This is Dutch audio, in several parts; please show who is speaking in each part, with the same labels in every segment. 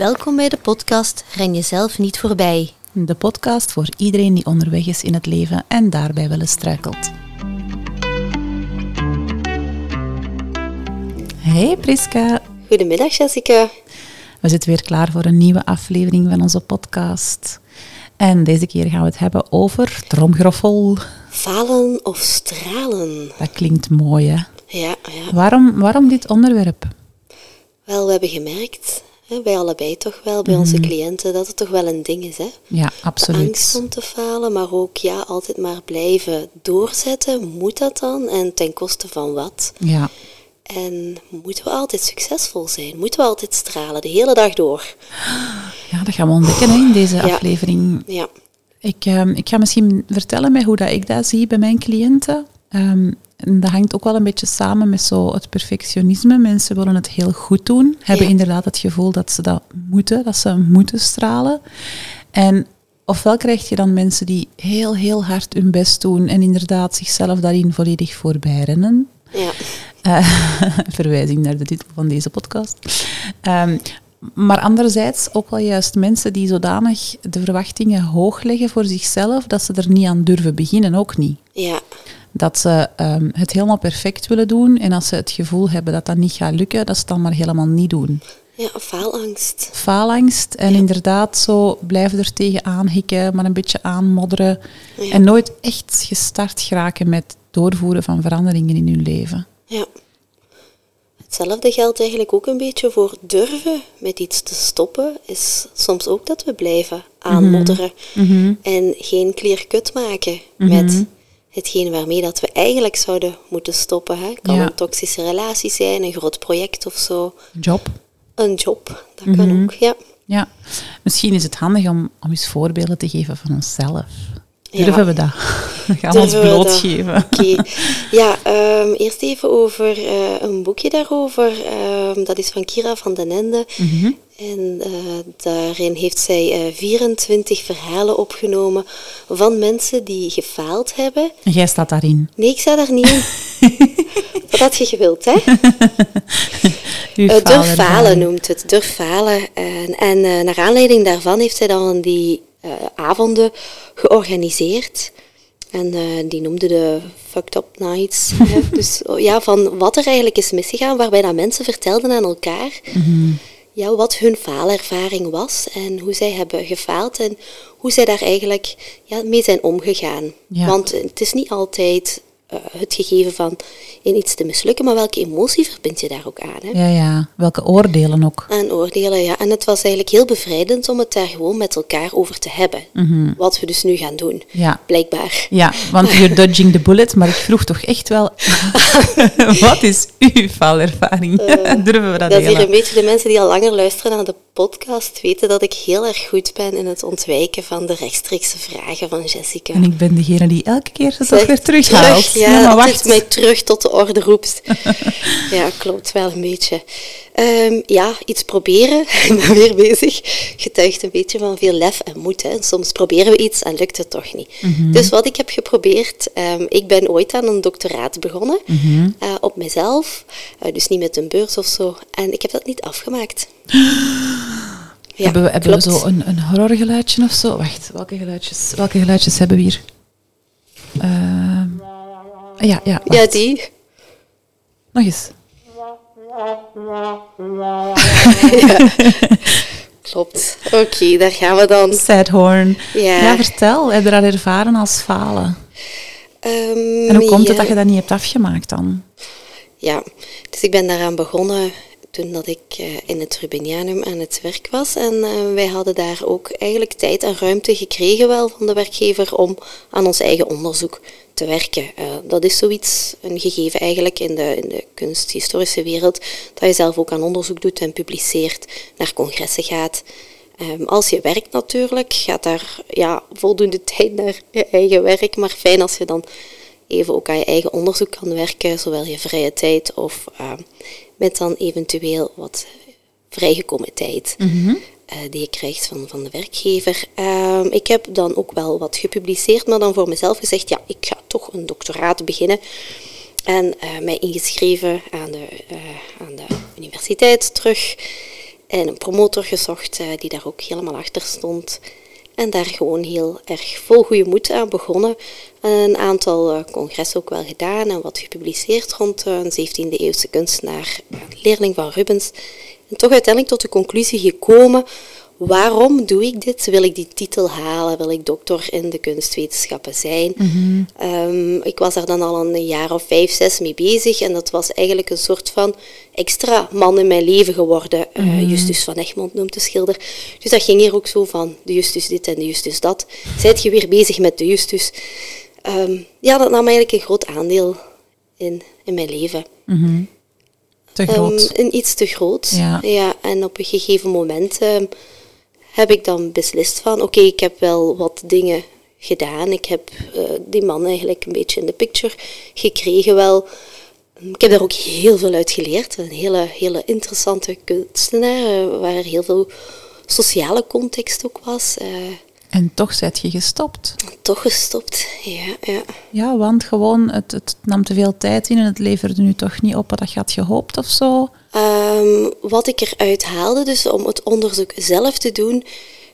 Speaker 1: Welkom bij de podcast Ren jezelf niet voorbij.
Speaker 2: De podcast voor iedereen die onderweg is in het leven en daarbij wel eens struikelt. Hey Priska,
Speaker 1: Goedemiddag Jessica.
Speaker 2: we zitten weer klaar voor een nieuwe aflevering van onze podcast. En deze keer gaan we het hebben over tromgroffel.
Speaker 1: Falen of stralen?
Speaker 2: Dat klinkt mooi, hè?
Speaker 1: Ja, ja.
Speaker 2: Waarom, waarom dit onderwerp?
Speaker 1: Wel, we hebben gemerkt, hè, bij allebei toch wel, bij onze cliënten, dat het toch wel een ding is. Hè?
Speaker 2: Ja,
Speaker 1: Angst
Speaker 2: absoluut.
Speaker 1: om te falen, maar ook ja, altijd maar blijven doorzetten. Moet dat dan? En ten koste van wat?
Speaker 2: Ja,
Speaker 1: En moeten we altijd succesvol zijn? Moeten we altijd stralen, de hele dag door?
Speaker 2: ja dat gaan we ontdekken hè, in deze
Speaker 1: Ja.
Speaker 2: aflevering.
Speaker 1: Ja,
Speaker 2: Ik, ehm, ik ga misschien vertellen met hoe dat ik dat zie bij mijn cliënten. Ehm, en dat hangt ook wel een beetje samen met zo het perfectionisme. Mensen willen het heel goed doen, hebben
Speaker 1: Ja.
Speaker 2: inderdaad het gevoel dat ze dat moeten, dat ze moeten stralen. En ofwel krijg je dan mensen die heel, heel hard hun best doen en inderdaad zichzelf daarin volledig voorbij rennen.
Speaker 1: ja,
Speaker 2: Eh, verwijzing naar de titel van deze podcast. Ehm, maar anderzijds ook wel juist mensen die zodanig de verwachtingen hoog leggen voor zichzelf, dat ze er niet aan durven beginnen, ook niet.
Speaker 1: ja,
Speaker 2: Dat ze ehm, het helemaal perfect willen doen en als ze het gevoel hebben dat dat niet gaat lukken, dat ze het dan maar helemaal niet doen.
Speaker 1: ja, faalangst.
Speaker 2: Faalangst en
Speaker 1: Ja.
Speaker 2: inderdaad zo blijven er tegenaan hikken, maar een beetje aanmodderen
Speaker 1: Ja.
Speaker 2: en nooit echt gestart geraken met doorvoeren van veranderingen in hun leven.
Speaker 1: Ja. Hetzelfde geldt eigenlijk ook een beetje voor durven met iets te stoppen, is soms ook dat we blijven aanmodderen en geen clear cut maken met hetgeen waarmee dat we eigenlijk zouden moeten stoppen. Hè. Kan
Speaker 2: Ja.
Speaker 1: een toxische relatie zijn, een groot project of zo,
Speaker 2: Job.
Speaker 1: een job, dat kan ook, ja.
Speaker 2: Ja, misschien is het handig om, om eens voorbeelden te geven van onszelf. Durven we dat? Gaan ons
Speaker 1: we
Speaker 2: blootgeven.
Speaker 1: Oké. Ja, ehm, eerst even over eh, een boekje daarover. Ehm, dat is van Kira van den Ende.
Speaker 2: Mhm.
Speaker 1: En eh, daarin heeft zij eh, 24 verhalen opgenomen van mensen die gefaald hebben.
Speaker 2: En jij staat daarin.
Speaker 1: Nee, ik sta daar niet in. Wat had je gewild, hè?
Speaker 2: Uw
Speaker 1: Eh, durf
Speaker 2: faalervaring.
Speaker 1: falen noemt het, durf falen. En, en naar aanleiding daarvan heeft zij dan die eh, avonden georganiseerd. En eh, die noemde de Fucked Up Nights. hè. Dus oh, ja, van wat er eigenlijk is misgegaan, waarbij dat mensen vertelden aan elkaar
Speaker 2: Mhm.
Speaker 1: ja, wat hun faalervaring was en hoe zij hebben gefaald en hoe zij daar eigenlijk ja, mee zijn omgegaan.
Speaker 2: Ja.
Speaker 1: Want het is niet altijd het gegeven van in iets te mislukken, maar welke emotie verbind je daar ook aan? Hè?
Speaker 2: Ja, ja. Welke oordelen ook.
Speaker 1: aan oordelen. Ja. En het was eigenlijk heel bevrijdend om het daar gewoon met elkaar over te hebben. Wat we dus nu gaan doen,
Speaker 2: Mhm. Ja.
Speaker 1: blijkbaar.
Speaker 2: Ja, want you're dodging the bullet, maar ik vroeg toch echt wel, wat is uw faalervaring? Durven we dat
Speaker 1: Dat hier een beetje de mensen die al langer luisteren naar de podcast weten dat ik heel erg goed ben in het ontwijken van de rechtstreekse vragen van Jessica.
Speaker 2: En ik ben degene die elke keer ze toch weer terughaalt.
Speaker 1: Terug, ja,
Speaker 2: maar wacht.
Speaker 1: mij terug tot de orde roept. ja, klopt wel een beetje. Ehm, ja, iets proberen, ik ben weer bezig, getuigt een beetje van veel lef en moed. Hè. En soms proberen we iets en lukt het toch niet.
Speaker 2: Mhm.
Speaker 1: Dus wat ik heb geprobeerd, ehm, ik ben ooit aan een doctoraat begonnen
Speaker 2: Mhm.
Speaker 1: eh, op mezelf, eh, dus niet met een beurs of zo. En ik heb dat niet afgemaakt. Ja,
Speaker 2: hebben we, hebben we zo een, een horrorgeluidje of zo? Wacht, welke geluidjes, welke geluidjes hebben we hier? Ehm, ja, ja,
Speaker 1: Ja, die.
Speaker 2: Nog eens.
Speaker 1: Klopt. Oké, daar gaan we dan.
Speaker 2: Sad horn.
Speaker 1: Ja.
Speaker 2: Ja, vertel. Heb je dat ervaren als falen?
Speaker 1: Ehm,
Speaker 2: En hoe komt het
Speaker 1: ja.
Speaker 2: dat je dat niet hebt afgemaakt dan?
Speaker 1: Ja, dus ik ben daaraan begonnen toen dat ik eh, in het Rubinianum aan het werk was. En eh, wij hadden daar ook eigenlijk tijd en ruimte gekregen wel van de werkgever om aan ons eigen onderzoek te werken. Eh, dat is zoiets, een gegeven eigenlijk in de, in de kunsthistorische wereld, dat je zelf ook aan onderzoek doet en publiceert, naar congressen gaat. Ehm, als je werkt natuurlijk, gaat daar ja, voldoende tijd naar je eigen werk. Maar fijn als je dan even ook aan je eigen onderzoek kan werken, zowel je vrije tijd of eh, met dan eventueel wat vrijgekomen tijd eh, die je krijgt van, van de werkgever. Ehm, ik heb dan ook wel wat gepubliceerd, maar dan voor mezelf gezegd, ja, ik ga toch een doctoraat beginnen. En eh, mij ingeschreven aan de, eh, aan de universiteit terug. En een promotor gezocht die daar ook helemaal achter stond. En daar gewoon heel erg vol goede moed aan begonnen. Een aantal uh, congressen ook wel gedaan en wat gepubliceerd rond uh, een 17e eeuwse kunstenaar, leerling van Rubens. En toch uiteindelijk tot de conclusie gekomen waarom doe ik dit? Wil ik die titel halen? Wil ik doctor in de kunstwetenschappen zijn?
Speaker 2: Mhm.
Speaker 1: Ehm, ik was daar dan al een jaar of vijf, zes mee bezig. En dat was eigenlijk een soort van extra man in mijn leven geworden. Uh, Justus van Egmond noemt de schilder. Dus dat ging hier ook zo van de Justus dit en de Justus dat. Zijt je weer bezig met de Justus? Ehm, ja, dat nam eigenlijk een groot aandeel in, in mijn leven.
Speaker 2: Mhm. Te groot.
Speaker 1: Um, een iets te groot.
Speaker 2: Ja.
Speaker 1: ja. En op een gegeven moment heb ik dan beslist van, oké, ik heb wel wat dingen gedaan. Ik heb uh, die man eigenlijk een beetje in de picture gekregen wel. Ik heb daar ook heel veel uit geleerd. Een hele, hele interessante kunstenaar, uh, waar er heel veel sociale context ook was. Uh,
Speaker 2: en toch zet je gestopt.
Speaker 1: Toch gestopt, ja. Ja,
Speaker 2: ja want gewoon, het, het nam te veel tijd in en het leverde nu toch niet op wat je had gehoopt of zo?
Speaker 1: Um, wat ik eruit haalde, dus om het onderzoek zelf te doen,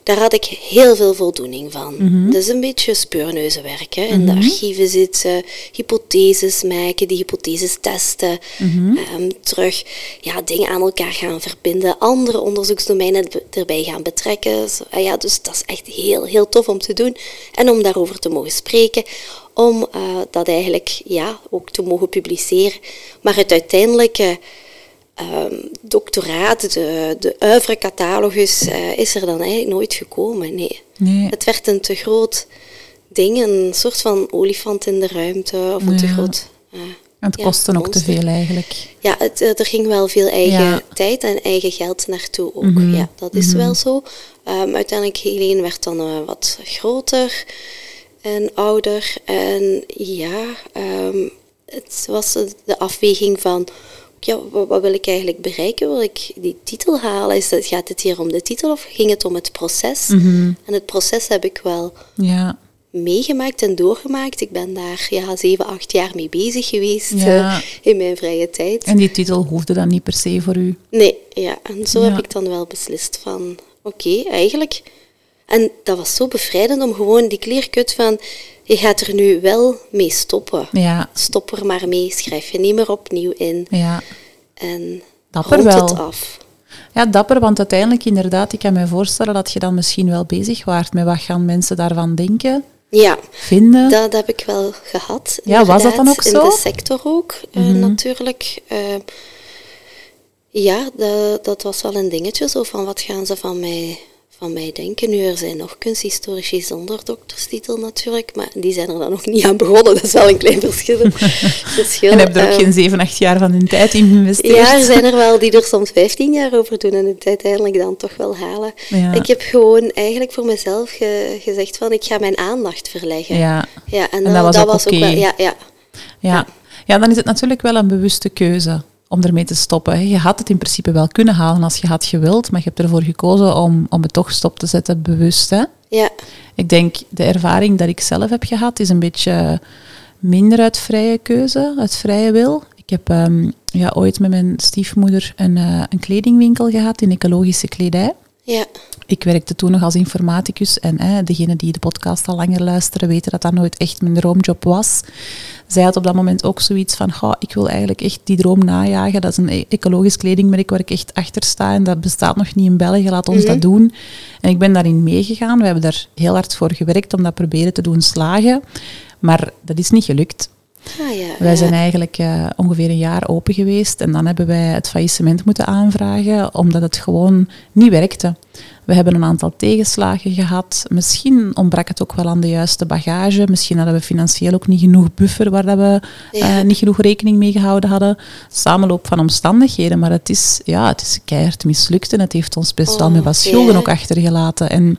Speaker 1: daar had ik heel veel voldoening van.
Speaker 2: Mhm.
Speaker 1: Mm -hmm. Dat is een beetje speurneuzenwerk. Hè. In mm -hmm. de archieven zitten, hypotheses maken, die hypotheses testen,
Speaker 2: mm
Speaker 1: -hmm. um, terug ja, dingen aan elkaar gaan verbinden, andere onderzoeksdomeinen erbij gaan betrekken. Zo, uh, ja, dus dat is echt heel, heel tof om te doen en om daarover te mogen spreken. Om uh, dat eigenlijk ja, ook te mogen publiceren. Maar het uiteindelijke um, doctoraat, de, de oeuvre-catalogus, uh, is er dan eigenlijk nooit gekomen. Nee.
Speaker 2: nee.
Speaker 1: Het werd een te groot ding, een soort van olifant in de ruimte, of een
Speaker 2: Ja.
Speaker 1: te groot... Uh,
Speaker 2: En het
Speaker 1: ja,
Speaker 2: kostte ook te veel eigenlijk.
Speaker 1: Ja, het, eh, er ging wel veel eigen
Speaker 2: Ja.
Speaker 1: tijd en eigen geld naartoe ook.
Speaker 2: Mhm.
Speaker 1: Ja, dat is
Speaker 2: Mhm.
Speaker 1: wel zo. Um, uiteindelijk, Helene werd dan eh, wat groter en ouder. En ja, um, het was de afweging van... Ja, wat, wat wil ik eigenlijk bereiken? Wil ik die titel halen? Is dat, gaat het hier om de titel of ging het om het proces?
Speaker 2: Mhm.
Speaker 1: En het proces heb ik wel
Speaker 2: Ja.
Speaker 1: meegemaakt en doorgemaakt. Ik ben daar ja, zeven, acht jaar mee bezig geweest
Speaker 2: Ja.
Speaker 1: eh, in mijn vrije tijd.
Speaker 2: En die titel hoefde dan niet per se voor u.
Speaker 1: Nee, ja. En zo
Speaker 2: Ja.
Speaker 1: heb ik dan wel beslist van, oké, eigenlijk... En dat was zo bevrijdend om gewoon die clear-cut van, je gaat er nu wel mee stoppen.
Speaker 2: Ja,
Speaker 1: Stop er maar mee, schrijf je niet meer opnieuw in
Speaker 2: ja.
Speaker 1: en
Speaker 2: Dapper
Speaker 1: rond
Speaker 2: wel.
Speaker 1: het af.
Speaker 2: Ja, dapper, want uiteindelijk inderdaad, ik kan me voorstellen dat je dan misschien wel bezig waart met wat gaan mensen daarvan denken,
Speaker 1: Ja,
Speaker 2: vinden.
Speaker 1: dat heb ik wel gehad.
Speaker 2: Ja, was dat dan ook
Speaker 1: In
Speaker 2: zo?
Speaker 1: de sector ook, eh,
Speaker 2: Mhm.
Speaker 1: natuurlijk. Eh, ja, dat, dat was wel een dingetje, zo van wat gaan ze van mij, van mij denken. Nu, er zijn nog kunsthistorici zonder dokterstitel natuurlijk, maar die zijn er dan nog niet aan begonnen. Dat is wel een klein verschil. verschil.
Speaker 2: en heb er ook
Speaker 1: Eh,
Speaker 2: geen zeven, acht jaar van hun tijd in geïnvesteerd.
Speaker 1: ja, er zijn er wel die er soms 15 jaar over doen en het uiteindelijk dan toch wel halen.
Speaker 2: Ja.
Speaker 1: Ik heb gewoon eigenlijk voor mezelf ge- gezegd van ik ga mijn aandacht verleggen.
Speaker 2: Ja,
Speaker 1: Ja, en,
Speaker 2: dat was ook oké.
Speaker 1: wel, ja, ja.
Speaker 2: ja. ja, dan is het natuurlijk wel een bewuste keuze om ermee te stoppen. Je had het in principe wel kunnen halen als je had gewild, maar je hebt ervoor gekozen om, om het toch stop te zetten, bewust. Hè?
Speaker 1: ja.
Speaker 2: Ik denk, de ervaring dat ik zelf heb gehad, is een beetje minder uit vrije keuze, uit vrije wil. Ik heb ehm, ja, ooit met mijn stiefmoeder een, eh, een kledingwinkel gehad in ecologische kledij.
Speaker 1: Ja,
Speaker 2: Ik werkte toen nog als informaticus en degenen die de podcast al langer luisteren weten dat dat nooit echt mijn droomjob was. Zij had op dat moment ook zoiets van, "Goh, ik wil eigenlijk echt die droom najagen. Dat is een e- ecologisch kledingmerk waar ik echt achter sta en dat bestaat nog niet in België, laat ons
Speaker 1: Mhm.
Speaker 2: dat doen. En ik ben daarin meegegaan. We hebben daar heel hard voor gewerkt om dat proberen te doen slagen. Maar dat is niet gelukt.
Speaker 1: Ah, ja.
Speaker 2: Wij zijn eigenlijk eh, ongeveer een jaar open geweest en dan hebben wij het faillissement moeten aanvragen omdat het gewoon niet werkte. We hebben een aantal tegenslagen gehad. Misschien ontbrak het ook wel aan de juiste bagage. Misschien hadden we financieel ook niet genoeg buffer waar dat we
Speaker 1: Ja.
Speaker 2: eh, niet genoeg rekening mee gehouden hadden. Samenloop van omstandigheden, maar het is, ja, het is keihard mislukt en het heeft ons best wel
Speaker 1: Oh,
Speaker 2: met wat schulden
Speaker 1: ja.
Speaker 2: ook achtergelaten. En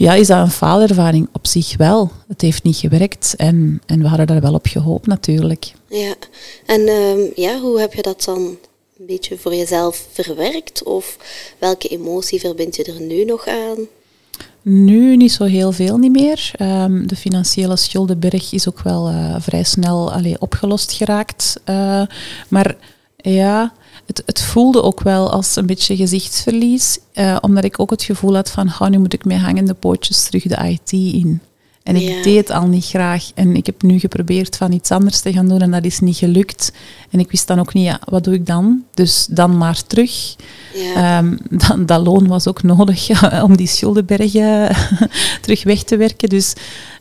Speaker 2: ja, is dat een faalervaring? Op zich wel. Het heeft niet gewerkt en, en we hadden daar wel op gehoopt natuurlijk.
Speaker 1: Ja, en ehm, ja, hoe heb je dat dan een beetje voor jezelf verwerkt? Of welke emotie verbind je er nu nog aan?
Speaker 2: Nu niet zo heel veel niet meer. Ehm, de financiële schuldenberg is ook wel eh, vrij snel allee, opgelost geraakt. Eh, maar Ja, het, het voelde ook wel als een beetje gezichtsverlies, uh, omdat ik ook het gevoel had van, oh, nu moet ik met hangende pootjes terug de IT in. En ik
Speaker 1: Ja.
Speaker 2: deed het al niet graag. En ik heb nu geprobeerd van iets anders te gaan doen en dat is niet gelukt. En ik wist dan ook niet, ja, wat doe ik dan? Dus dan maar terug.
Speaker 1: Ja.
Speaker 2: Ehm, dan, dat loon was ook nodig om die schuldenbergen terug weg te werken. Dus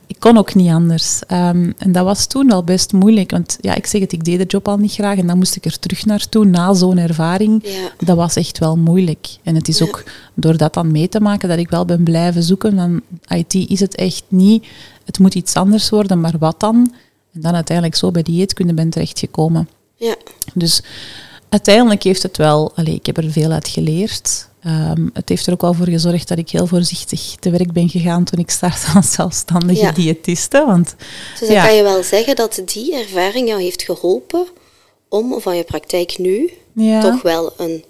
Speaker 2: ik kon ook niet anders. Ehm, en dat was toen wel best moeilijk. Want ja, ik zeg het, ik deed de job al niet graag. En dan moest ik er terug naartoe na zo'n ervaring.
Speaker 1: ja.
Speaker 2: Dat was echt wel moeilijk. En het is
Speaker 1: Ja.
Speaker 2: ook door dat dan mee te maken dat ik wel ben blijven zoeken. Van IT is het echt niet. Het moet iets anders worden, maar wat dan? En dan uiteindelijk zo bij dieetkunde ben terechtgekomen.
Speaker 1: ja.
Speaker 2: Dus uiteindelijk heeft het wel, allee, ik heb er veel uit geleerd. Ehm, het heeft er ook wel voor gezorgd dat ik heel voorzichtig te werk ben gegaan toen ik startte als zelfstandige
Speaker 1: Ja.
Speaker 2: diëtiste. Want
Speaker 1: Dus dan
Speaker 2: Ja.
Speaker 1: kan je wel zeggen dat die ervaring jou heeft geholpen om van je praktijk nu
Speaker 2: ja,
Speaker 1: toch wel een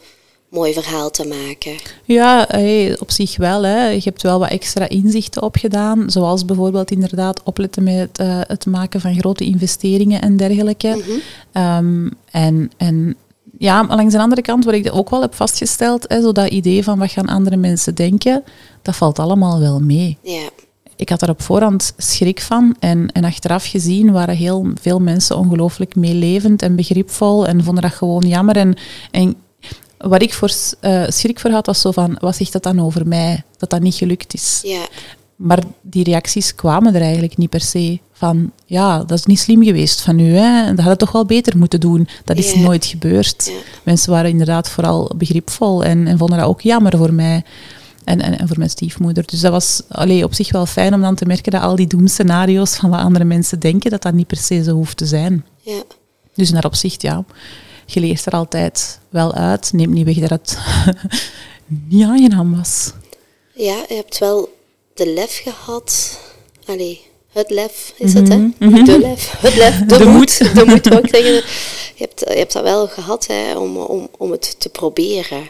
Speaker 1: mooi verhaal te maken.
Speaker 2: ja hey, op zich wel. Hè. Je hebt wel wat extra inzichten opgedaan. Zoals bijvoorbeeld inderdaad opletten met het, eh, het maken van grote investeringen en dergelijke. Ehm, en, en ja, maar langs de andere kant, wat ik ook wel heb vastgesteld, hè, zo dat idee van wat gaan andere mensen denken, dat valt allemaal wel mee.
Speaker 1: Ja,
Speaker 2: ik had er op voorhand schrik van. En, en achteraf gezien waren heel veel mensen ongelooflijk meelevend en begripvol en vonden dat gewoon jammer. En, en wat ik voor eh, schrik voor had, was zo van, wat zegt dat dan over mij? Dat dat niet gelukt is.
Speaker 1: ja,
Speaker 2: Maar die reacties kwamen er eigenlijk niet per se van, ja, dat is niet slim geweest van u, hè? dat had het toch wel beter moeten doen. Dat is nooit gebeurd. Mensen waren inderdaad vooral begripvol en, en vonden dat ook jammer voor mij. En, en, en voor mijn stiefmoeder. Dus dat was allee, op zich wel fijn om dan te merken dat al die doemscenario's van wat andere mensen denken, dat dat niet per se zo hoeft te zijn. Dus in dat opzicht, ja, je leert er altijd wel uit. Neemt niet weg dat het niet aangenaam was.
Speaker 1: Ja, je hebt wel de lef gehad. Allee, het lef is het, hè?
Speaker 2: Mhm,
Speaker 1: Niet de lef. Het lef, de,
Speaker 2: De
Speaker 1: moed.
Speaker 2: moed.
Speaker 1: De moed, ik zeggen. Je hebt, je hebt dat wel gehad, hè, om, om, om het te proberen.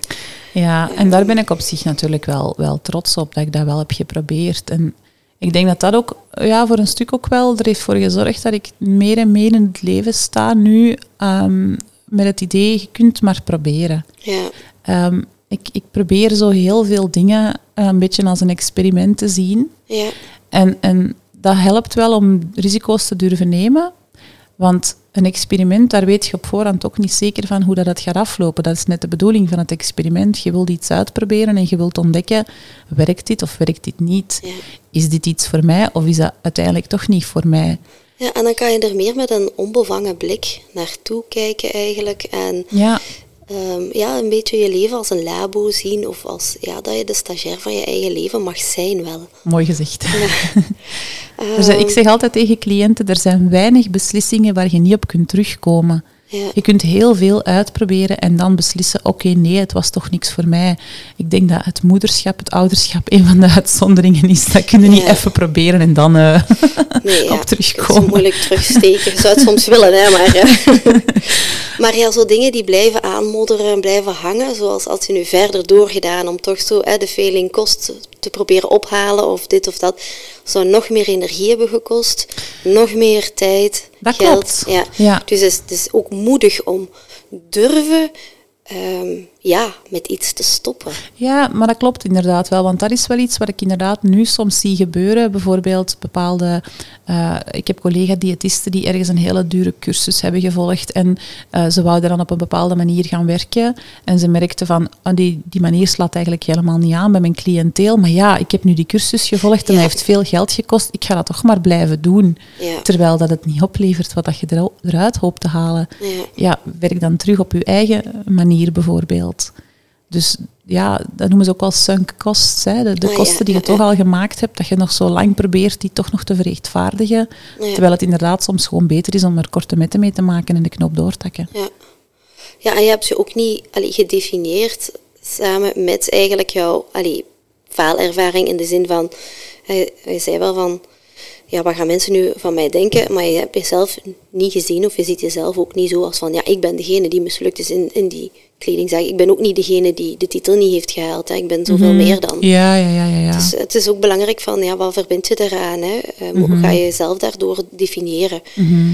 Speaker 2: Ja, en daar ben ik op zich natuurlijk wel, wel trots op, dat ik dat wel heb geprobeerd. En ik denk dat dat ook ja, voor een stuk ook wel er heeft voor gezorgd dat ik meer en meer in het leven sta nu ehm, met het idee, je kunt maar proberen.
Speaker 1: Ja,
Speaker 2: Ehm, ik, ik probeer zo heel veel dingen eh, een beetje als een experiment te zien.
Speaker 1: ja,
Speaker 2: En, en dat helpt wel om risico's te durven nemen. Want een experiment, daar weet je op voorhand ook niet zeker van hoe dat het gaat aflopen. Dat is net de bedoeling van het experiment. Je wilt iets uitproberen en je wilt ontdekken, werkt dit of werkt dit niet?
Speaker 1: ja.
Speaker 2: Is dit iets voor mij of is dat uiteindelijk toch niet voor mij?
Speaker 1: Ja, en dan kan je er meer met een onbevangen blik naartoe kijken eigenlijk. En
Speaker 2: Ja,
Speaker 1: ehm, ja, een beetje je leven als een labo zien. Of als ja, dat je de stagiair van je eigen leven mag zijn wel.
Speaker 2: mooi gezegd.
Speaker 1: Ehm,
Speaker 2: Er zijn- ik zeg altijd tegen cliënten, er zijn weinig beslissingen waar je niet op kunt terugkomen.
Speaker 1: Ja,
Speaker 2: Je kunt heel veel uitproberen en dan beslissen, oké, nee, het was toch niks voor mij. Ik denk dat het moederschap, het ouderschap, een van de uitzonderingen is. Dat kun je niet even proberen en dan eh,
Speaker 1: nee,
Speaker 2: op
Speaker 1: het
Speaker 2: terugkomen.
Speaker 1: is moeilijk terugsteken. Je zou het soms willen, hè, maar... eh, maar ja, zo dingen die blijven aanmodderen en blijven hangen, zoals als je nu verder doorgedaan om toch zo hè, de feeling kost te proberen ophalen of dit of dat, zou nog meer energie hebben gekost, nog meer tijd,
Speaker 2: Dat
Speaker 1: geld.
Speaker 2: klopt.
Speaker 1: Ja.
Speaker 2: Ja.
Speaker 1: Dus het is, is ook moedig om durven ehm, ja, met iets te stoppen.
Speaker 2: Ja, maar dat klopt inderdaad wel, want dat is wel iets wat ik inderdaad nu soms zie gebeuren. Bijvoorbeeld bepaalde, eh, ik heb collega-diëtisten die ergens een hele dure cursus hebben gevolgd en eh, ze wouden dan op een bepaalde manier gaan werken en ze merkten van, ah, die, die manier slaat eigenlijk helemaal niet aan bij mijn cliënteel, maar ja, ik heb nu die cursus gevolgd en
Speaker 1: Ja.
Speaker 2: hij heeft veel geld gekost, ik ga dat toch maar blijven doen.
Speaker 1: Ja.
Speaker 2: Terwijl dat het niet oplevert wat dat je er- eruit hoopt te halen.
Speaker 1: Ja.
Speaker 2: Ja, werk dan terug op je eigen manier bijvoorbeeld. Dus ja, dat noemen ze ook wel sunk costs. Hè. De, de
Speaker 1: ja,
Speaker 2: kosten die je
Speaker 1: ja,
Speaker 2: toch
Speaker 1: ja.
Speaker 2: al gemaakt hebt, dat je nog zo lang probeert die toch nog te verrechtvaardigen. Terwijl het inderdaad soms gewoon beter is om er korte metten mee te maken en de knoop doortakken.
Speaker 1: Ja. ja, en je hebt je ook niet allee, gedefinieerd samen met eigenlijk jouw allee, faalervaring in de zin van, je, je zei wel van, ja, wat gaan mensen nu van mij denken? Maar je hebt jezelf niet gezien of je ziet jezelf ook niet zo als van, ja, ik ben degene die mislukt is in, in die kledingzaak. Ik ben ook niet degene die de titel niet heeft gehaald. Hè. Ik ben zoveel meer dan.
Speaker 2: Ja, ja, ja, ja. ja.
Speaker 1: Dus het is ook belangrijk van, ja, wat verbind je eraan? Hè? Eh, Hoe ga je jezelf daardoor definiëren?
Speaker 2: Mhm.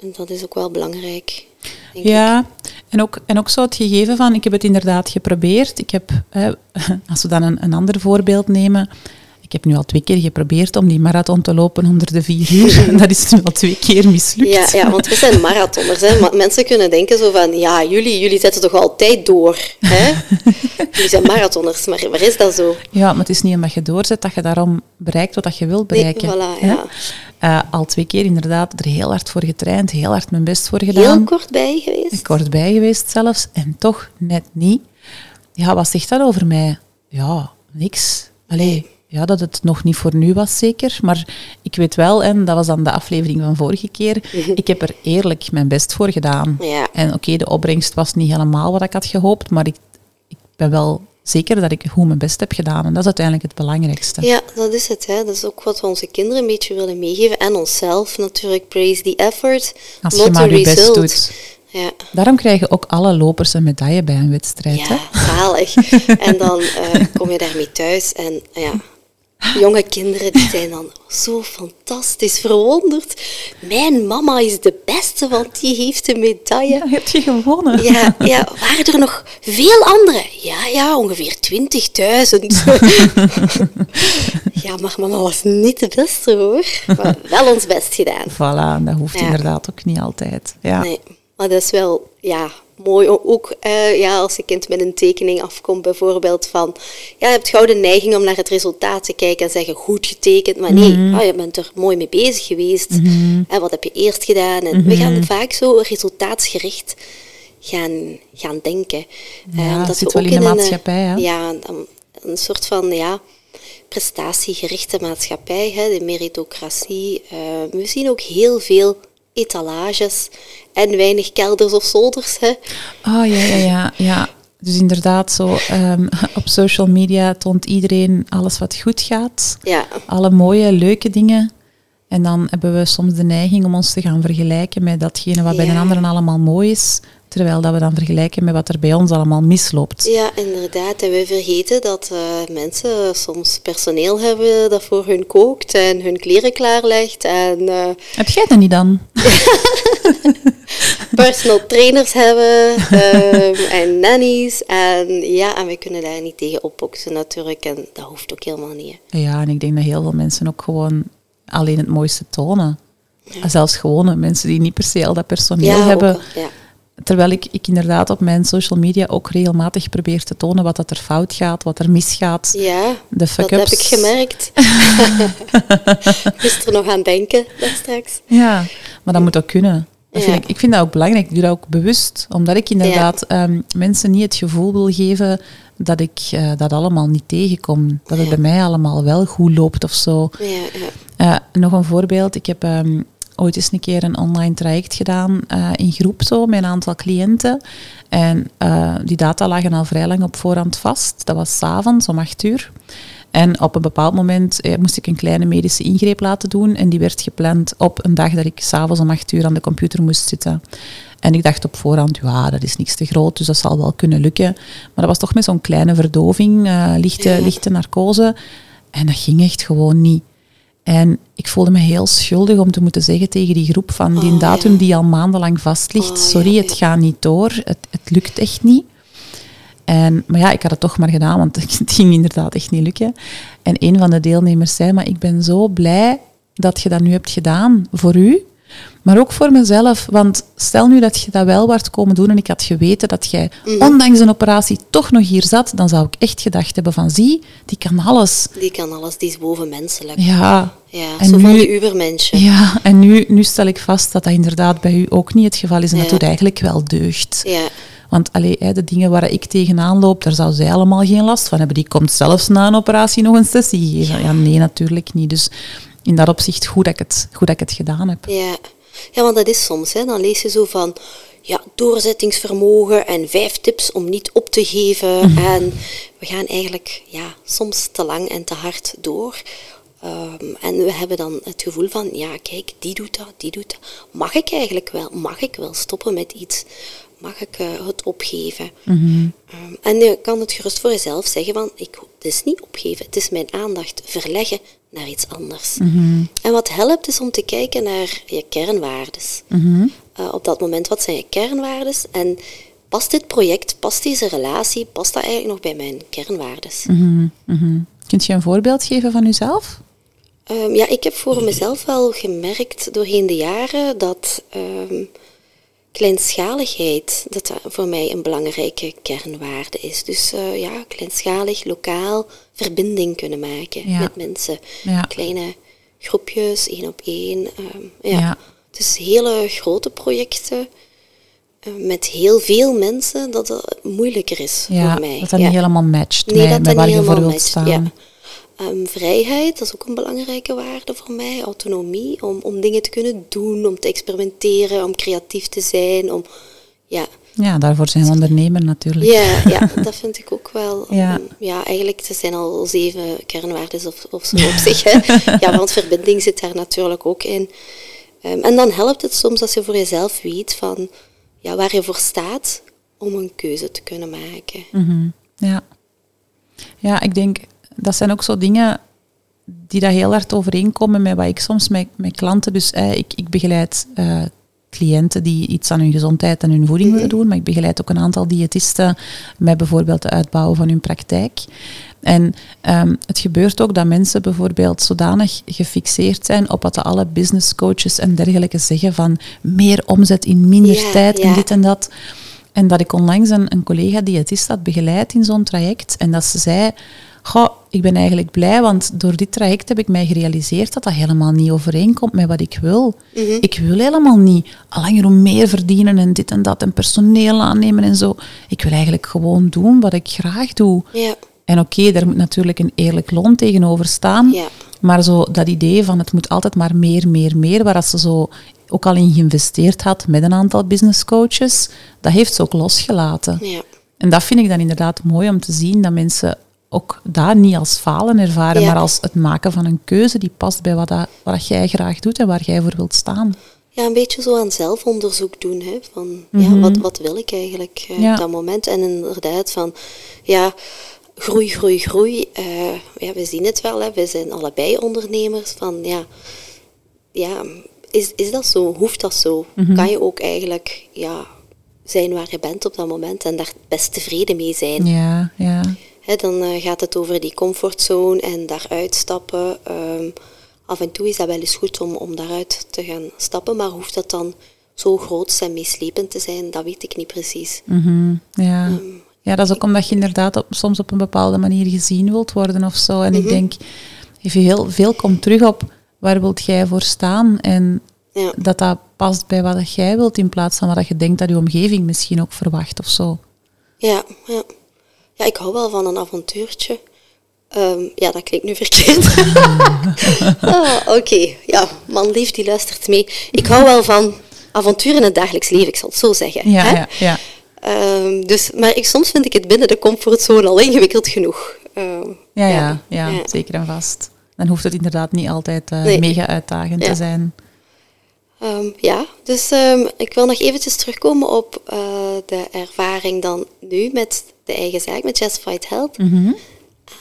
Speaker 1: En dat is ook wel belangrijk. denk ik.
Speaker 2: Ja, En ook, en ook zo het gegeven van, ik heb het inderdaad geprobeerd. Ik heb, als we dan een, een ander voorbeeld nemen, ik heb nu al twee keer geprobeerd om die marathon te lopen onder de vier uur. En dat is nu al twee keer mislukt.
Speaker 1: Ja, ja want we zijn marathonners. Hè. Maar mensen kunnen denken zo van, ja, jullie, jullie zetten toch altijd door. Hè? jullie zijn marathonners, maar waar is dat zo?
Speaker 2: Ja, maar het is niet omdat je doorzet dat je daarom bereikt wat je wilt bereiken.
Speaker 1: Nee, voilà, ja.
Speaker 2: Uh, al twee keer inderdaad er heel hard voor getraind, heel hard mijn best voor gedaan.
Speaker 1: Heel kort bij geweest.
Speaker 2: Kort bij geweest zelfs, en toch net niet. Ja, wat zegt dat over mij? Ja, niks. Allee, ja, dat het nog niet voor nu was, zeker. Maar ik weet wel, en dat was dan de aflevering van vorige keer, ik heb er eerlijk mijn best voor gedaan.
Speaker 1: Ja.
Speaker 2: En oké, de opbrengst was niet helemaal wat ik had gehoopt, maar ik, ik ben wel zeker dat ik goed mijn best heb gedaan. En dat is uiteindelijk het belangrijkste.
Speaker 1: Ja, dat is het. Hè. Dat is ook wat we onze kinderen een beetje willen meegeven. En onszelf natuurlijk. Praise the effort,
Speaker 2: Als
Speaker 1: not
Speaker 2: je maar je best doet.
Speaker 1: Ja.
Speaker 2: Daarom krijgen ook alle lopers een medaille bij een wedstrijd.
Speaker 1: Ja,
Speaker 2: Hè?
Speaker 1: zalig. en dan eh, kom je daarmee thuis en ja, jonge kinderen die zijn dan zo fantastisch verwonderd. Mijn mama is de beste, want die heeft een medaille.
Speaker 2: Ja, heb je gewonnen.
Speaker 1: Ja, ja, waren er nog veel andere? Ja, ja, ongeveer 20.000. ja, maar mama was niet de beste hoor. Maar wel ons best gedaan.
Speaker 2: Voilà, dat hoeft
Speaker 1: Ja.
Speaker 2: inderdaad ook niet altijd. Ja.
Speaker 1: Nee, maar dat is wel ja, mooi. Ook eh, ja, als een kind met een tekening afkomt, bijvoorbeeld van... Ja, je hebt gauw de neiging om naar het resultaat te kijken en zeggen goed getekend. Maar nee, ah, je bent er mooi mee bezig geweest. En wat heb je eerst gedaan? En we gaan vaak zo resultaatsgericht gaan, gaan denken.
Speaker 2: Ja,
Speaker 1: omdat
Speaker 2: zit
Speaker 1: we
Speaker 2: wel
Speaker 1: ook
Speaker 2: in de
Speaker 1: een,
Speaker 2: maatschappij, hè?
Speaker 1: Ja, een, een soort van... Ja, prestatiegerichte maatschappij, hè, de meritocratie. Eh, we zien ook heel veel etalages en weinig kelders of zolders. Hè.
Speaker 2: Oh ja, ja, ja. ja. Dus inderdaad, zo, ehm, op social media toont iedereen alles wat goed gaat.
Speaker 1: Ja,
Speaker 2: Alle mooie, leuke dingen. En dan hebben we soms de neiging om ons te gaan vergelijken met datgene wat bij de anderen allemaal mooi is. Terwijl dat we dan vergelijken met wat er bij ons allemaal misloopt.
Speaker 1: ja, inderdaad. En we vergeten dat eh, mensen soms personeel hebben dat voor hun kookt en hun kleren klaarlegt. En eh,
Speaker 2: Heb jij dat niet dan?
Speaker 1: personal trainers hebben ehm, en nannies. En ja, en we kunnen daar niet tegen opboksen natuurlijk. En dat hoeft ook helemaal niet. hè.
Speaker 2: Ja, en ik denk dat heel veel mensen ook gewoon alleen het mooiste tonen. Zelfs gewone mensen die niet per se al dat personeel
Speaker 1: Ja,
Speaker 2: hebben.
Speaker 1: ook ja.
Speaker 2: Terwijl ik, ik inderdaad op mijn social media ook regelmatig probeer te tonen wat dat er fout gaat, wat er misgaat.
Speaker 1: Ja,
Speaker 2: De
Speaker 1: dat heb ik gemerkt. ik moest er nog aan denken, straks.
Speaker 2: Ja, maar dat moet ook kunnen. Dat vind
Speaker 1: Ja.
Speaker 2: ik, ik vind dat ook belangrijk. Ik doe dat ook bewust. Omdat ik inderdaad ehm, mensen niet het gevoel wil geven dat ik eh, dat allemaal niet tegenkom. Dat het
Speaker 1: Ja.
Speaker 2: bij mij allemaal wel goed loopt of zo.
Speaker 1: Ja, ja.
Speaker 2: Eh, nog een voorbeeld. Ik heb ehm, ooit eens een keer een online traject gedaan eh, in groep zo, met een aantal cliënten. En eh, die data lagen al vrij lang op voorhand vast. Dat was s'avonds om acht uur. En op een bepaald moment eh, moest ik een kleine medische ingreep laten doen. En die werd gepland op een dag dat ik s'avonds om acht uur aan de computer moest zitten. En ik dacht op voorhand, ja, dat is niks te groot, dus dat zal wel kunnen lukken. Maar dat was toch met zo'n kleine verdoving, lichte, lichte narcose. En dat ging echt gewoon niet. En ik voelde me heel schuldig om te moeten zeggen tegen die groep van die
Speaker 1: Oh,
Speaker 2: datum
Speaker 1: ja.
Speaker 2: die al maandenlang vast ligt,
Speaker 1: Oh,
Speaker 2: sorry,
Speaker 1: ja,
Speaker 2: het
Speaker 1: ja.
Speaker 2: gaat niet door, het, het lukt echt niet. En, maar ja, ik had het toch maar gedaan, want het ging inderdaad echt niet lukken. En een van de deelnemers zei, maar ik ben zo blij dat je dat nu hebt gedaan voor u, maar ook voor mezelf. Want stel nu dat je dat wel waart komen doen en ik had geweten dat jij,
Speaker 1: Mhm.
Speaker 2: ondanks een operatie, toch nog hier zat, dan zou ik echt gedacht hebben van, zie, die kan alles.
Speaker 1: Die kan alles, die is bovenmenselijk.
Speaker 2: Ja,
Speaker 1: Ja,
Speaker 2: En
Speaker 1: zo van
Speaker 2: nu-
Speaker 1: die ubermensje.
Speaker 2: ja en nu, nu stel ik vast dat dat inderdaad bij u ook niet het geval is en dat
Speaker 1: Ja.
Speaker 2: doet eigenlijk wel deugd.
Speaker 1: Ja,
Speaker 2: Want allee, hè, de dingen waar ik tegenaan loop, daar zou zij allemaal geen last van hebben. Die komt zelfs na een operatie nog een sessie geven. Ja, nee, natuurlijk niet. Dus in dat opzicht goed dat ik het, goed dat ik het gedaan heb.
Speaker 1: ja. Ja, want dat is soms, hè. dan lees je zo van ja, doorzettingsvermogen en vijf tips om niet op te geven. En we gaan eigenlijk ja, soms te lang en te hard door. Ehm, en we hebben dan het gevoel van, ja, kijk, die doet dat, die doet dat. Mag ik eigenlijk wel? Mag ik wel stoppen met iets? Mag ik eh, het opgeven?
Speaker 2: Mhm.
Speaker 1: Ehm, en je kan het gerust voor jezelf zeggen van, ik, het is niet opgeven, het is mijn aandacht verleggen naar iets anders.
Speaker 2: Mhm.
Speaker 1: En wat helpt is om te kijken naar je kernwaardes.
Speaker 2: Mhm.
Speaker 1: Eh, op dat moment, wat zijn je kernwaardes? En past dit project, past deze relatie, past dat eigenlijk nog bij mijn kernwaardes?
Speaker 2: Mm -hmm. Kunt je een voorbeeld geven van uzelf?
Speaker 1: Um, ja, ik heb voor mezelf wel gemerkt doorheen de jaren dat um, kleinschaligheid dat voor mij een belangrijke kernwaarde is. Dus uh, ja, kleinschalig, lokaal, verbinding kunnen maken
Speaker 2: Ja.
Speaker 1: met mensen.
Speaker 2: Ja.
Speaker 1: Kleine groepjes, één op één. um, ja.
Speaker 2: Ja.
Speaker 1: Dus hele grote projecten uh, met heel veel mensen, dat het moeilijker is voor mij.
Speaker 2: dat dat niet helemaal matcht
Speaker 1: Nee,
Speaker 2: met,
Speaker 1: dat
Speaker 2: met
Speaker 1: dat
Speaker 2: waar
Speaker 1: niet
Speaker 2: je voor wilt staan.
Speaker 1: Ehm, vrijheid, dat is ook een belangrijke waarde voor mij. Autonomie, om, om dingen te kunnen doen, om te experimenteren, om creatief te zijn. Om, ja.
Speaker 2: Ja, daarvoor zijn we ondernemer natuurlijk.
Speaker 1: Ja, ja, dat vind ik ook wel.
Speaker 2: Ja.
Speaker 1: Um, ja, eigenlijk het zijn al zeven kernwaarden of, of zo op zich. Hè. Ja, want verbinding zit daar natuurlijk ook in. Um, en dan helpt het soms als je voor jezelf weet van ja, waar je voor staat om een keuze te kunnen maken.
Speaker 2: Mhm. Ja. ja, ik denk dat zijn ook zo dingen die daar heel hard overeenkomen met wat ik soms met, met klanten. Dus eh, ik, ik begeleid eh, cliënten die iets aan hun gezondheid en hun voeding willen doen, maar ik begeleid ook een aantal diëtisten met bijvoorbeeld het uitbouwen van hun praktijk. En um, het gebeurt ook dat mensen bijvoorbeeld zodanig gefixeerd zijn op wat alle business coaches en dergelijke zeggen van meer omzet in minder tijd en dit en dat. En dat ik onlangs een, een collega diëtist had begeleid in zo'n traject en dat ze zei, goh, ik ben eigenlijk blij, want door dit traject heb ik mij gerealiseerd dat dat helemaal niet overeenkomt met wat ik wil. Ik wil helemaal niet langer om meer verdienen en dit en dat en personeel aannemen en zo. Ik wil eigenlijk gewoon doen wat ik graag doe.
Speaker 1: Ja,
Speaker 2: En oké, daar moet natuurlijk een eerlijk loon tegenover staan.
Speaker 1: Ja.
Speaker 2: Maar zo dat idee van het moet altijd maar meer, meer, meer, waar ze zo ook al in geïnvesteerd had met een aantal business coaches, dat heeft ze ook losgelaten.
Speaker 1: ja.
Speaker 2: En dat vind ik dan inderdaad mooi om te zien, dat mensen ook daar niet als falen ervaren,
Speaker 1: Ja.
Speaker 2: maar als het maken van een keuze die past bij wat, dat, wat jij graag doet en waar jij voor wilt staan.
Speaker 1: Ja, een beetje zo aan zelfonderzoek doen. Hè, van, ja, wat, wat wil ik eigenlijk eh,
Speaker 2: Ja.
Speaker 1: op dat moment? En inderdaad van, ja, groei, groei, groei. eh, ja, we zien het wel, hè, we zijn allebei ondernemers. Van, ja, ja is, is dat zo? Hoeft dat zo? Kan je ook eigenlijk ja, zijn waar je bent op dat moment en daar best tevreden mee zijn?
Speaker 2: Ja, ja.
Speaker 1: Dan eh, gaat het over die comfortzone en daaruit stappen. Ehm, af en toe is dat wel eens goed om, om daaruit te gaan stappen, maar hoeft dat dan zo groot en meeslepend te zijn, dat weet ik niet precies.
Speaker 2: Mhm, ja.
Speaker 1: Ehm,
Speaker 2: ja, dat is ook omdat je inderdaad op, soms op een bepaalde manier gezien wilt worden of zo. En ik denk, even heel veel komt terug op waar wilt jij voor staan en
Speaker 1: Ja.
Speaker 2: dat dat past bij wat jij wilt in plaats van wat je denkt dat je omgeving misschien ook verwacht of zo.
Speaker 1: Ja, ja. ja, ik hou wel van een avontuurtje. Ehm, ja, dat klinkt nu verkeerd. Ah, Oké, ja, man lief, die luistert mee. Ik hou wel van avontuur in het dagelijks leven, ik zal het zo zeggen.
Speaker 2: Ja,
Speaker 1: hè?
Speaker 2: ja, ja.
Speaker 1: Ehm, dus, maar ik, soms vind ik het binnen de comfortzone al ingewikkeld genoeg. Ehm,
Speaker 2: Ja, ja, ja, zeker en vast. Dan hoeft het inderdaad niet altijd eh,
Speaker 1: Nee.
Speaker 2: mega uitdagend te zijn.
Speaker 1: Ehm, ja, dus ehm, ik wil nog eventjes terugkomen op eh, de ervaring dan nu met de eigen zaak, met Justified Health.
Speaker 2: Mhm.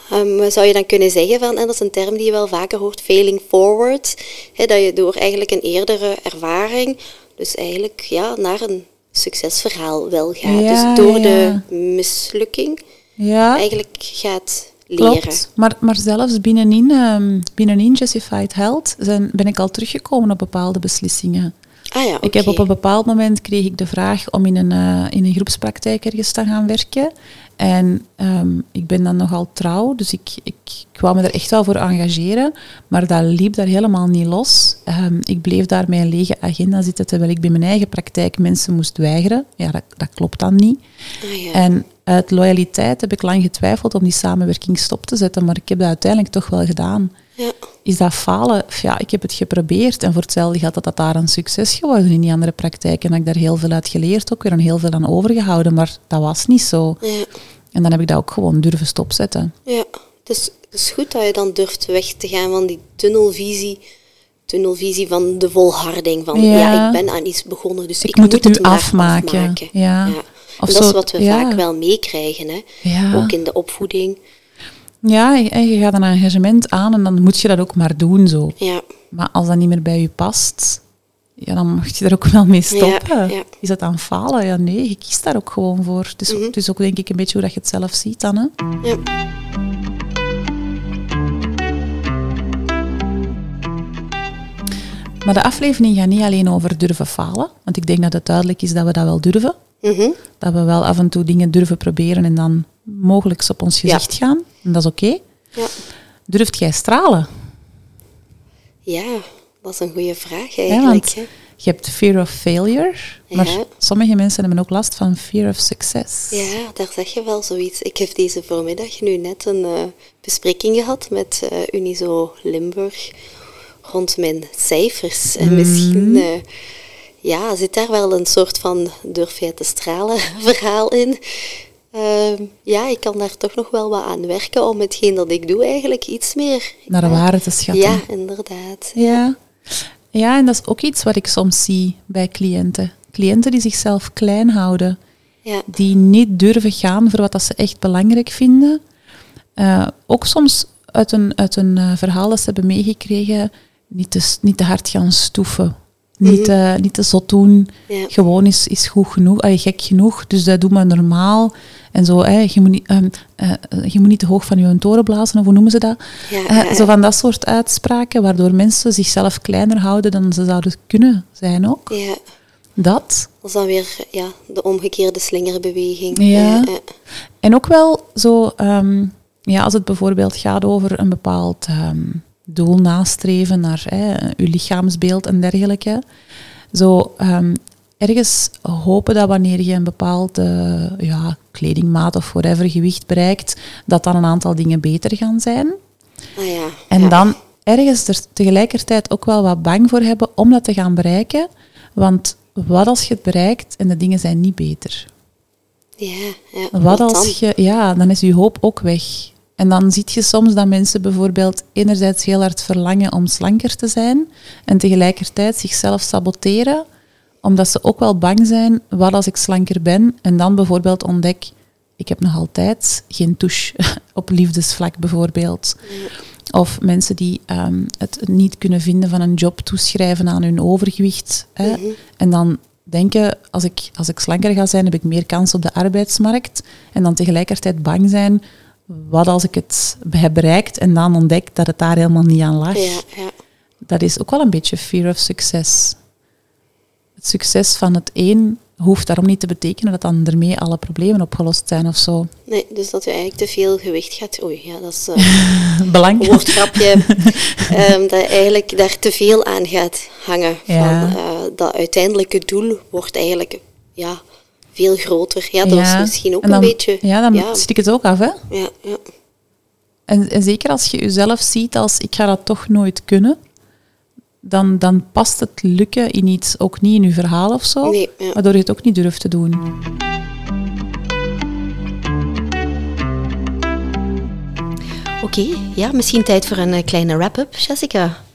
Speaker 1: Ehm, zou je dan kunnen zeggen van, en dat is een term die je wel vaker hoort, failing forward, dat je door eigenlijk een eerdere ervaring, dus eigenlijk ja, naar een succesverhaal wel gaat.
Speaker 2: Ja,
Speaker 1: dus door
Speaker 2: ja.
Speaker 1: de mislukking
Speaker 2: Ja,
Speaker 1: eigenlijk gaat leren.
Speaker 2: klopt. Maar, maar zelfs binnenin, ehm binnenin Justified Health zijn, ben ik al teruggekomen op bepaalde beslissingen.
Speaker 1: Ah ja,
Speaker 2: Ik heb op een bepaald moment kreeg ik de vraag om in een, eh, in een groepspraktijk ergens te gaan werken. En ehm, ik ben dan nogal trouw, dus ik, ik, ik wou me er echt wel voor engageren. Maar dat liep daar helemaal niet los. Ehm, ik bleef daar met een lege agenda zitten, terwijl ik bij mijn eigen praktijk mensen moest weigeren. Ja, dat, dat klopt dan niet.
Speaker 1: Ah ja.
Speaker 2: En uit loyaliteit heb ik lang getwijfeld om die samenwerking stop te zetten, maar ik heb dat uiteindelijk toch wel gedaan.
Speaker 1: ja.
Speaker 2: Is dat falen? Ja, ik heb het geprobeerd en voor hetzelfde geld dat dat daar een succes geworden in die andere praktijk. En dat ik daar heel veel uit geleerd, ook weer een heel veel aan overgehouden, maar dat was niet zo.
Speaker 1: Ja.
Speaker 2: En dan heb ik dat ook gewoon durven stopzetten.
Speaker 1: Ja, het is, het is goed dat je dan durft weg te gaan van die tunnelvisie. Tunnelvisie van de volharding. Van ja,
Speaker 2: Ja.
Speaker 1: ik ben aan iets begonnen, dus ik,
Speaker 2: Ik moet het nu afmaken. Ja.
Speaker 1: En dat is wat we
Speaker 2: ja.
Speaker 1: vaak wel meekrijgen, hè?
Speaker 2: Ja.
Speaker 1: ook in de opvoeding.
Speaker 2: Ja, en je gaat een engagement aan en dan moet je dat ook maar doen zo.
Speaker 1: Ja,
Speaker 2: Maar als dat niet meer bij je past, ja, dan mag je er ook wel mee stoppen.
Speaker 1: Ja.
Speaker 2: Is dat aan falen? Ja, nee, je kiest daar ook gewoon voor. Dus het is ook denk ik een beetje hoe dat je het zelf ziet dan. Hè?
Speaker 1: Ja.
Speaker 2: Maar de aflevering gaat niet alleen over durven falen. Want ik denk dat het duidelijk is dat we dat wel durven.
Speaker 1: Mhm.
Speaker 2: Dat we wel af en toe dingen durven proberen en dan mogelijk op ons
Speaker 1: Ja.
Speaker 2: gezicht gaan. En dat is oké.
Speaker 1: Ja.
Speaker 2: Durft jij stralen?
Speaker 1: ja, dat is een goede vraag eigenlijk.
Speaker 2: je hebt fear of failure. Maar
Speaker 1: Ja.
Speaker 2: sommige mensen hebben ook last van fear of success.
Speaker 1: Ja, daar zeg je wel zoiets. Ik heb deze voormiddag nu net een eh, bespreking gehad met eh, Unizo Limburg rond mijn cijfers. En misschien eh, ja, zit daar wel een soort van durf jij te stralen verhaal in. Ehm, ja, ik kan daar toch nog wel wat aan werken om hetgeen dat ik doe eigenlijk iets meer...
Speaker 2: Naar de waarde te schatten.
Speaker 1: Ja, inderdaad.
Speaker 2: Ja. ja, en dat is ook iets wat ik soms zie bij cliënten. Cliënten die zichzelf klein houden,
Speaker 1: Ja,
Speaker 2: die niet durven gaan voor wat dat ze echt belangrijk vinden. Eh, ook soms uit een, uit een eh, verhaal dat ze hebben meegekregen, niet te, niet te hard gaan stoeven. Niet, te, niet te zot doen.
Speaker 1: Ja.
Speaker 2: Gewoon is, is goed genoeg, ah, gek genoeg. Dus dat doe maar normaal. En zo, hè, je, moet niet, ehm, eh, je moet niet te hoog van je toren blazen, of hoe noemen ze dat?
Speaker 1: Ja,
Speaker 2: Eh, zo van dat soort uitspraken, waardoor mensen zichzelf kleiner houden dan ze zouden kunnen zijn ook.
Speaker 1: ja.
Speaker 2: Dat.
Speaker 1: Dat is dan weer ja, de omgekeerde slingerbeweging.
Speaker 2: Ja. En ook wel zo, ehm, ja, als het bijvoorbeeld gaat over een bepaald ehm, doel nastreven naar hè, uw lichaamsbeeld en dergelijke. Zo ehm, ergens hopen dat wanneer je een bepaalde ja, kledingmaat of whatever gewicht bereikt, dat dan een aantal dingen beter gaan zijn.
Speaker 1: Ah ja.
Speaker 2: En
Speaker 1: ja.
Speaker 2: dan ergens er tegelijkertijd ook wel wat bang voor hebben om dat te gaan bereiken. Want wat als je het bereikt en de dingen zijn niet beter?
Speaker 1: Ja, ja.
Speaker 2: Wat als je, ja, dan is je hoop ook weg. En dan zie je soms dat mensen bijvoorbeeld enerzijds heel hard verlangen om slanker te zijn en tegelijkertijd zichzelf saboteren, omdat ze ook wel bang zijn, wat als ik slanker ben en dan bijvoorbeeld ontdek, ik heb nog altijd geen touche op liefdesvlak bijvoorbeeld. Of mensen die ehm, het niet kunnen vinden van een job toeschrijven aan hun overgewicht. Hè,
Speaker 1: Mhm.
Speaker 2: En dan denken, als ik, als ik slanker ga zijn, heb ik meer kans op de arbeidsmarkt. En dan tegelijkertijd bang zijn, wat als ik het heb bereikt en dan ontdek dat het daar helemaal niet aan lag.
Speaker 1: Ja, ja.
Speaker 2: Dat is ook wel een beetje fear of success. Het succes van het een hoeft daarom niet te betekenen dat dan ermee alle problemen opgelost zijn of zo.
Speaker 1: Nee, dus dat je eigenlijk te veel gewicht gaat... Oei, ja, dat is eh, een
Speaker 2: Belangrijk.
Speaker 1: woordgrapje. Ehm, dat je eigenlijk daar te veel aan gaat hangen.
Speaker 2: Ja.
Speaker 1: Van, eh, dat uiteindelijke doel wordt eigenlijk ja, veel groter. Ja, dat is misschien ook
Speaker 2: dan,
Speaker 1: een beetje...
Speaker 2: Ja, dan
Speaker 1: ja,
Speaker 2: stik het ook af, hè?
Speaker 1: ja, ja.
Speaker 2: En, en zeker als je jezelf ziet als ik ga dat toch nooit kunnen, dan, dan past het lukken in iets ook niet in je verhaal of zo,
Speaker 1: Nee, ja.
Speaker 2: waardoor je het ook niet durft te doen.
Speaker 1: Oké, ja, misschien tijd voor een eh, kleine wrap-up, Jessica.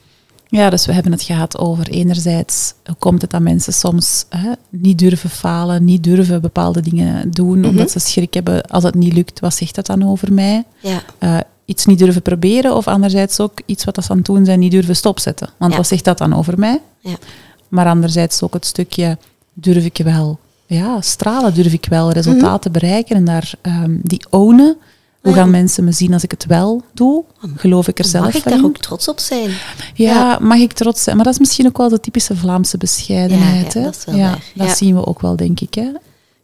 Speaker 2: Ja, dus we hebben het gehad over enerzijds, hoe komt het dat mensen soms hè, niet durven falen, niet durven bepaalde dingen doen,
Speaker 1: Mhm.
Speaker 2: omdat ze schrik hebben als het niet lukt, wat zegt dat dan over mij?
Speaker 1: Ja,
Speaker 2: Eh, iets niet durven proberen of anderzijds ook iets wat ze aan het doen zijn niet durven stopzetten. Want
Speaker 1: Ja.
Speaker 2: wat zegt dat dan over mij?
Speaker 1: ja.
Speaker 2: Maar anderzijds ook het stukje, durf ik wel ja, stralen, durf ik wel resultaten bereiken en daar ehm, die ownen. Hoe gaan mensen me zien als ik het wel doe? Geloof ik er zelf
Speaker 1: Mag ik daar
Speaker 2: in?
Speaker 1: ook trots op zijn?
Speaker 2: Ja,
Speaker 1: Ja.
Speaker 2: mag ik trots zijn. Maar dat is misschien ook wel de typische Vlaamse bescheidenheid.
Speaker 1: Ja, ja, dat is wel
Speaker 2: ja,
Speaker 1: waar.
Speaker 2: dat
Speaker 1: Ja.
Speaker 2: zien we ook wel, denk ik. Hè?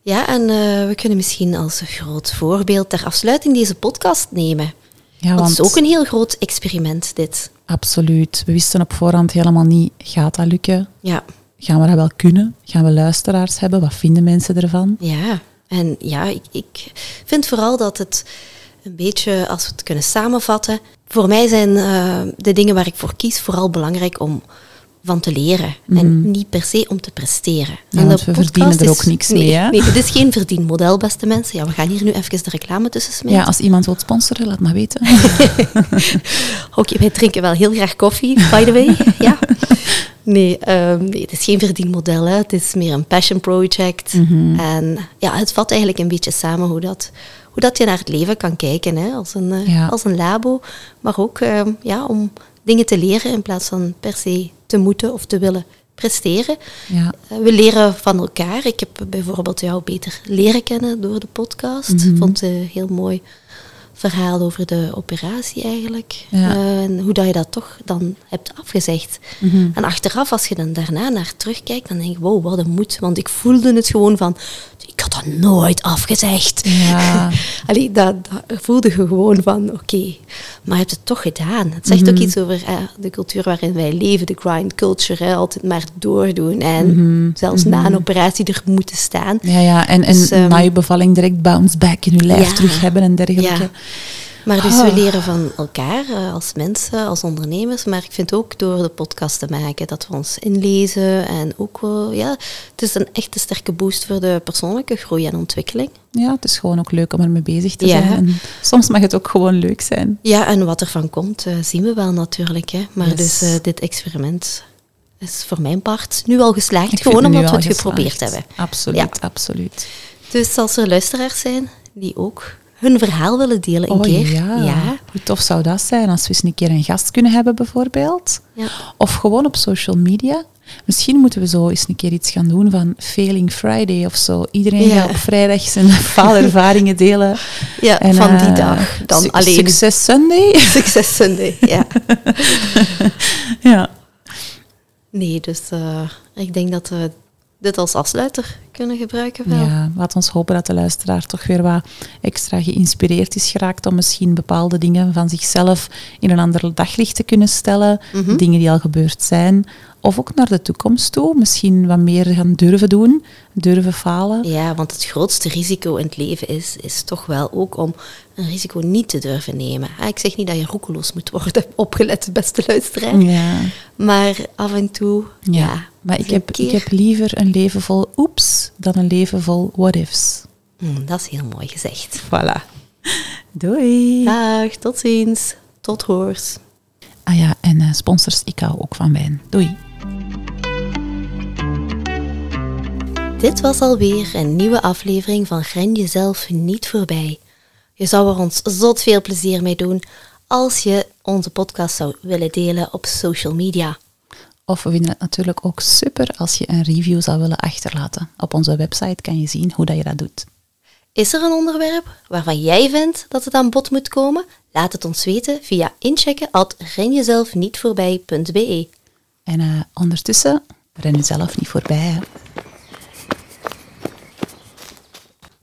Speaker 1: Ja, en eh, we kunnen misschien als een groot voorbeeld ter afsluiting deze podcast nemen.
Speaker 2: Ja,
Speaker 1: Want het is ook een heel groot experiment, dit.
Speaker 2: Absoluut. We wisten op voorhand helemaal niet, gaat dat lukken?
Speaker 1: Ja,
Speaker 2: Gaan we dat wel kunnen? Gaan we luisteraars hebben? Wat vinden mensen ervan?
Speaker 1: ja. En ja, ik, ik vind vooral dat het een beetje, als we het kunnen samenvatten, voor mij zijn eh, de dingen waar ik voor kies vooral belangrijk om van te leren. En niet per se om te presteren.
Speaker 2: Mhm. Ja,
Speaker 1: en
Speaker 2: want
Speaker 1: de
Speaker 2: we verdienen er ook niks
Speaker 1: nee,
Speaker 2: mee, hè?
Speaker 1: Nee, het is geen verdienmodel, beste mensen. Ja, we gaan hier nu even de reclame tussen smijten.
Speaker 2: Ja, als iemand wil sponsoren, laat maar weten.
Speaker 1: Oké, wij drinken wel heel graag koffie, by the way. ja. Nee, ehm, nee, het is geen verdienmodel. Hè. Het is meer een passion project.
Speaker 2: Mhm.
Speaker 1: En ja, het vat eigenlijk een beetje samen hoe dat, hoe dat je naar het leven kan kijken. Hè. Als, een, eh,
Speaker 2: Ja.
Speaker 1: als een labo. Maar ook ehm, ja, om dingen te leren in plaats van per se te moeten of te willen presteren.
Speaker 2: Ja.
Speaker 1: Eh, we leren van elkaar. Ik heb bijvoorbeeld jou beter leren kennen door de podcast.
Speaker 2: Mhm.
Speaker 1: Vond het een heel mooi verhaal over de operatie eigenlijk.
Speaker 2: Ja.
Speaker 1: Eh, en hoe dat je dat toch dan hebt afgezegd.
Speaker 2: Mhm.
Speaker 1: En achteraf, als je dan daarna naar terugkijkt, dan denk je, wow, wat een moed. Want ik voelde het gewoon van, ik had dat nooit afgezegd.
Speaker 2: Ja.
Speaker 1: Allee, dat, dat voelde je gewoon van, oké, maar je hebt het toch gedaan. Het zegt
Speaker 2: Mhm.
Speaker 1: ook iets over eh, de cultuur waarin wij leven, de grind culture, hè, altijd maar doordoen. En
Speaker 2: Mhm.
Speaker 1: zelfs na een operatie er moeten staan.
Speaker 2: Ja, ja. En, en
Speaker 1: Dus, ehm,
Speaker 2: na je bevalling direct bounce back in je lijf
Speaker 1: Ja.
Speaker 2: terug hebben en dergelijke.
Speaker 1: Ja. Maar dus
Speaker 2: Ah.
Speaker 1: we leren van elkaar eh, als mensen, als ondernemers. Maar ik vind ook door de podcast te maken dat we ons inlezen. En ook, ja, het is een echte sterke boost voor de persoonlijke groei en ontwikkeling.
Speaker 2: Ja, het is gewoon ook leuk om ermee bezig te
Speaker 1: Ja.
Speaker 2: zijn. En soms mag het ook gewoon leuk zijn.
Speaker 1: Ja, en wat er van komt, eh, zien we wel natuurlijk. Hè. Maar
Speaker 2: Yes.
Speaker 1: dus eh, dit experiment is voor mijn part nu al geslaagd.
Speaker 2: Ik
Speaker 1: gewoon omdat we het geprobeerd hebben.
Speaker 2: Absoluut, absoluut.
Speaker 1: Dus als er luisteraars zijn die ook hun verhaal willen delen een
Speaker 2: Oh
Speaker 1: keer.
Speaker 2: ja.
Speaker 1: ja.
Speaker 2: hoe tof zou dat zijn als we eens een keer een gast kunnen hebben bijvoorbeeld.
Speaker 1: Ja.
Speaker 2: Of gewoon op social media. Misschien moeten we zo eens een keer iets gaan doen van Failing Friday of zo. Iedereen
Speaker 1: Ja.
Speaker 2: gaat op vrijdag zijn faalervaringen delen.
Speaker 1: Ja,
Speaker 2: En,
Speaker 1: van die
Speaker 2: eh,
Speaker 1: dag. Dan
Speaker 2: su-
Speaker 1: alleen.
Speaker 2: Succes Sunday.
Speaker 1: Succes Sunday. Ja.
Speaker 2: ja.
Speaker 1: Nee, dus eh, ik denk dat we dit als afsluiter kunnen gebruiken. Wel.
Speaker 2: Ja, laat ons hopen dat de luisteraar toch weer wat extra geïnspireerd is geraakt om misschien bepaalde dingen van zichzelf in een ander daglicht te kunnen stellen.
Speaker 1: Mhm.
Speaker 2: Dingen die al gebeurd zijn. Of ook naar de toekomst toe. Misschien wat meer gaan durven doen, durven falen.
Speaker 1: Ja, want het grootste risico in het leven is, is toch wel ook om een risico niet te durven nemen. Ah, Ik zeg niet dat je roekeloos moet worden, opgelet, beste luisteraar.
Speaker 2: Ja,
Speaker 1: Maar af en toe, ja.
Speaker 2: ja. maar ik heb, ik heb liever een leven vol oeps dan een leven vol what-ifs.
Speaker 1: Hm, dat is heel mooi gezegd.
Speaker 2: Voilà. Doei.
Speaker 1: Dag, tot ziens. Tot hoors.
Speaker 2: Ah ja, en eh, sponsors, ik hou ook van wijn. Doei.
Speaker 1: Dit was alweer een nieuwe aflevering van Ren jezelf niet voorbij. Je zou er ons zot veel plezier mee doen als je onze podcast zou willen delen op social media.
Speaker 2: Of we vinden het natuurlijk ook super als je een review zou willen achterlaten. Op onze website kan je zien hoe dat je dat doet.
Speaker 1: Is er een onderwerp waarvan jij vindt dat het aan bod moet komen? Laat het ons weten via inchecken at renjezelfnietvoorbij.be.
Speaker 2: En eh, ondertussen, ren jezelf niet voorbij. Hè.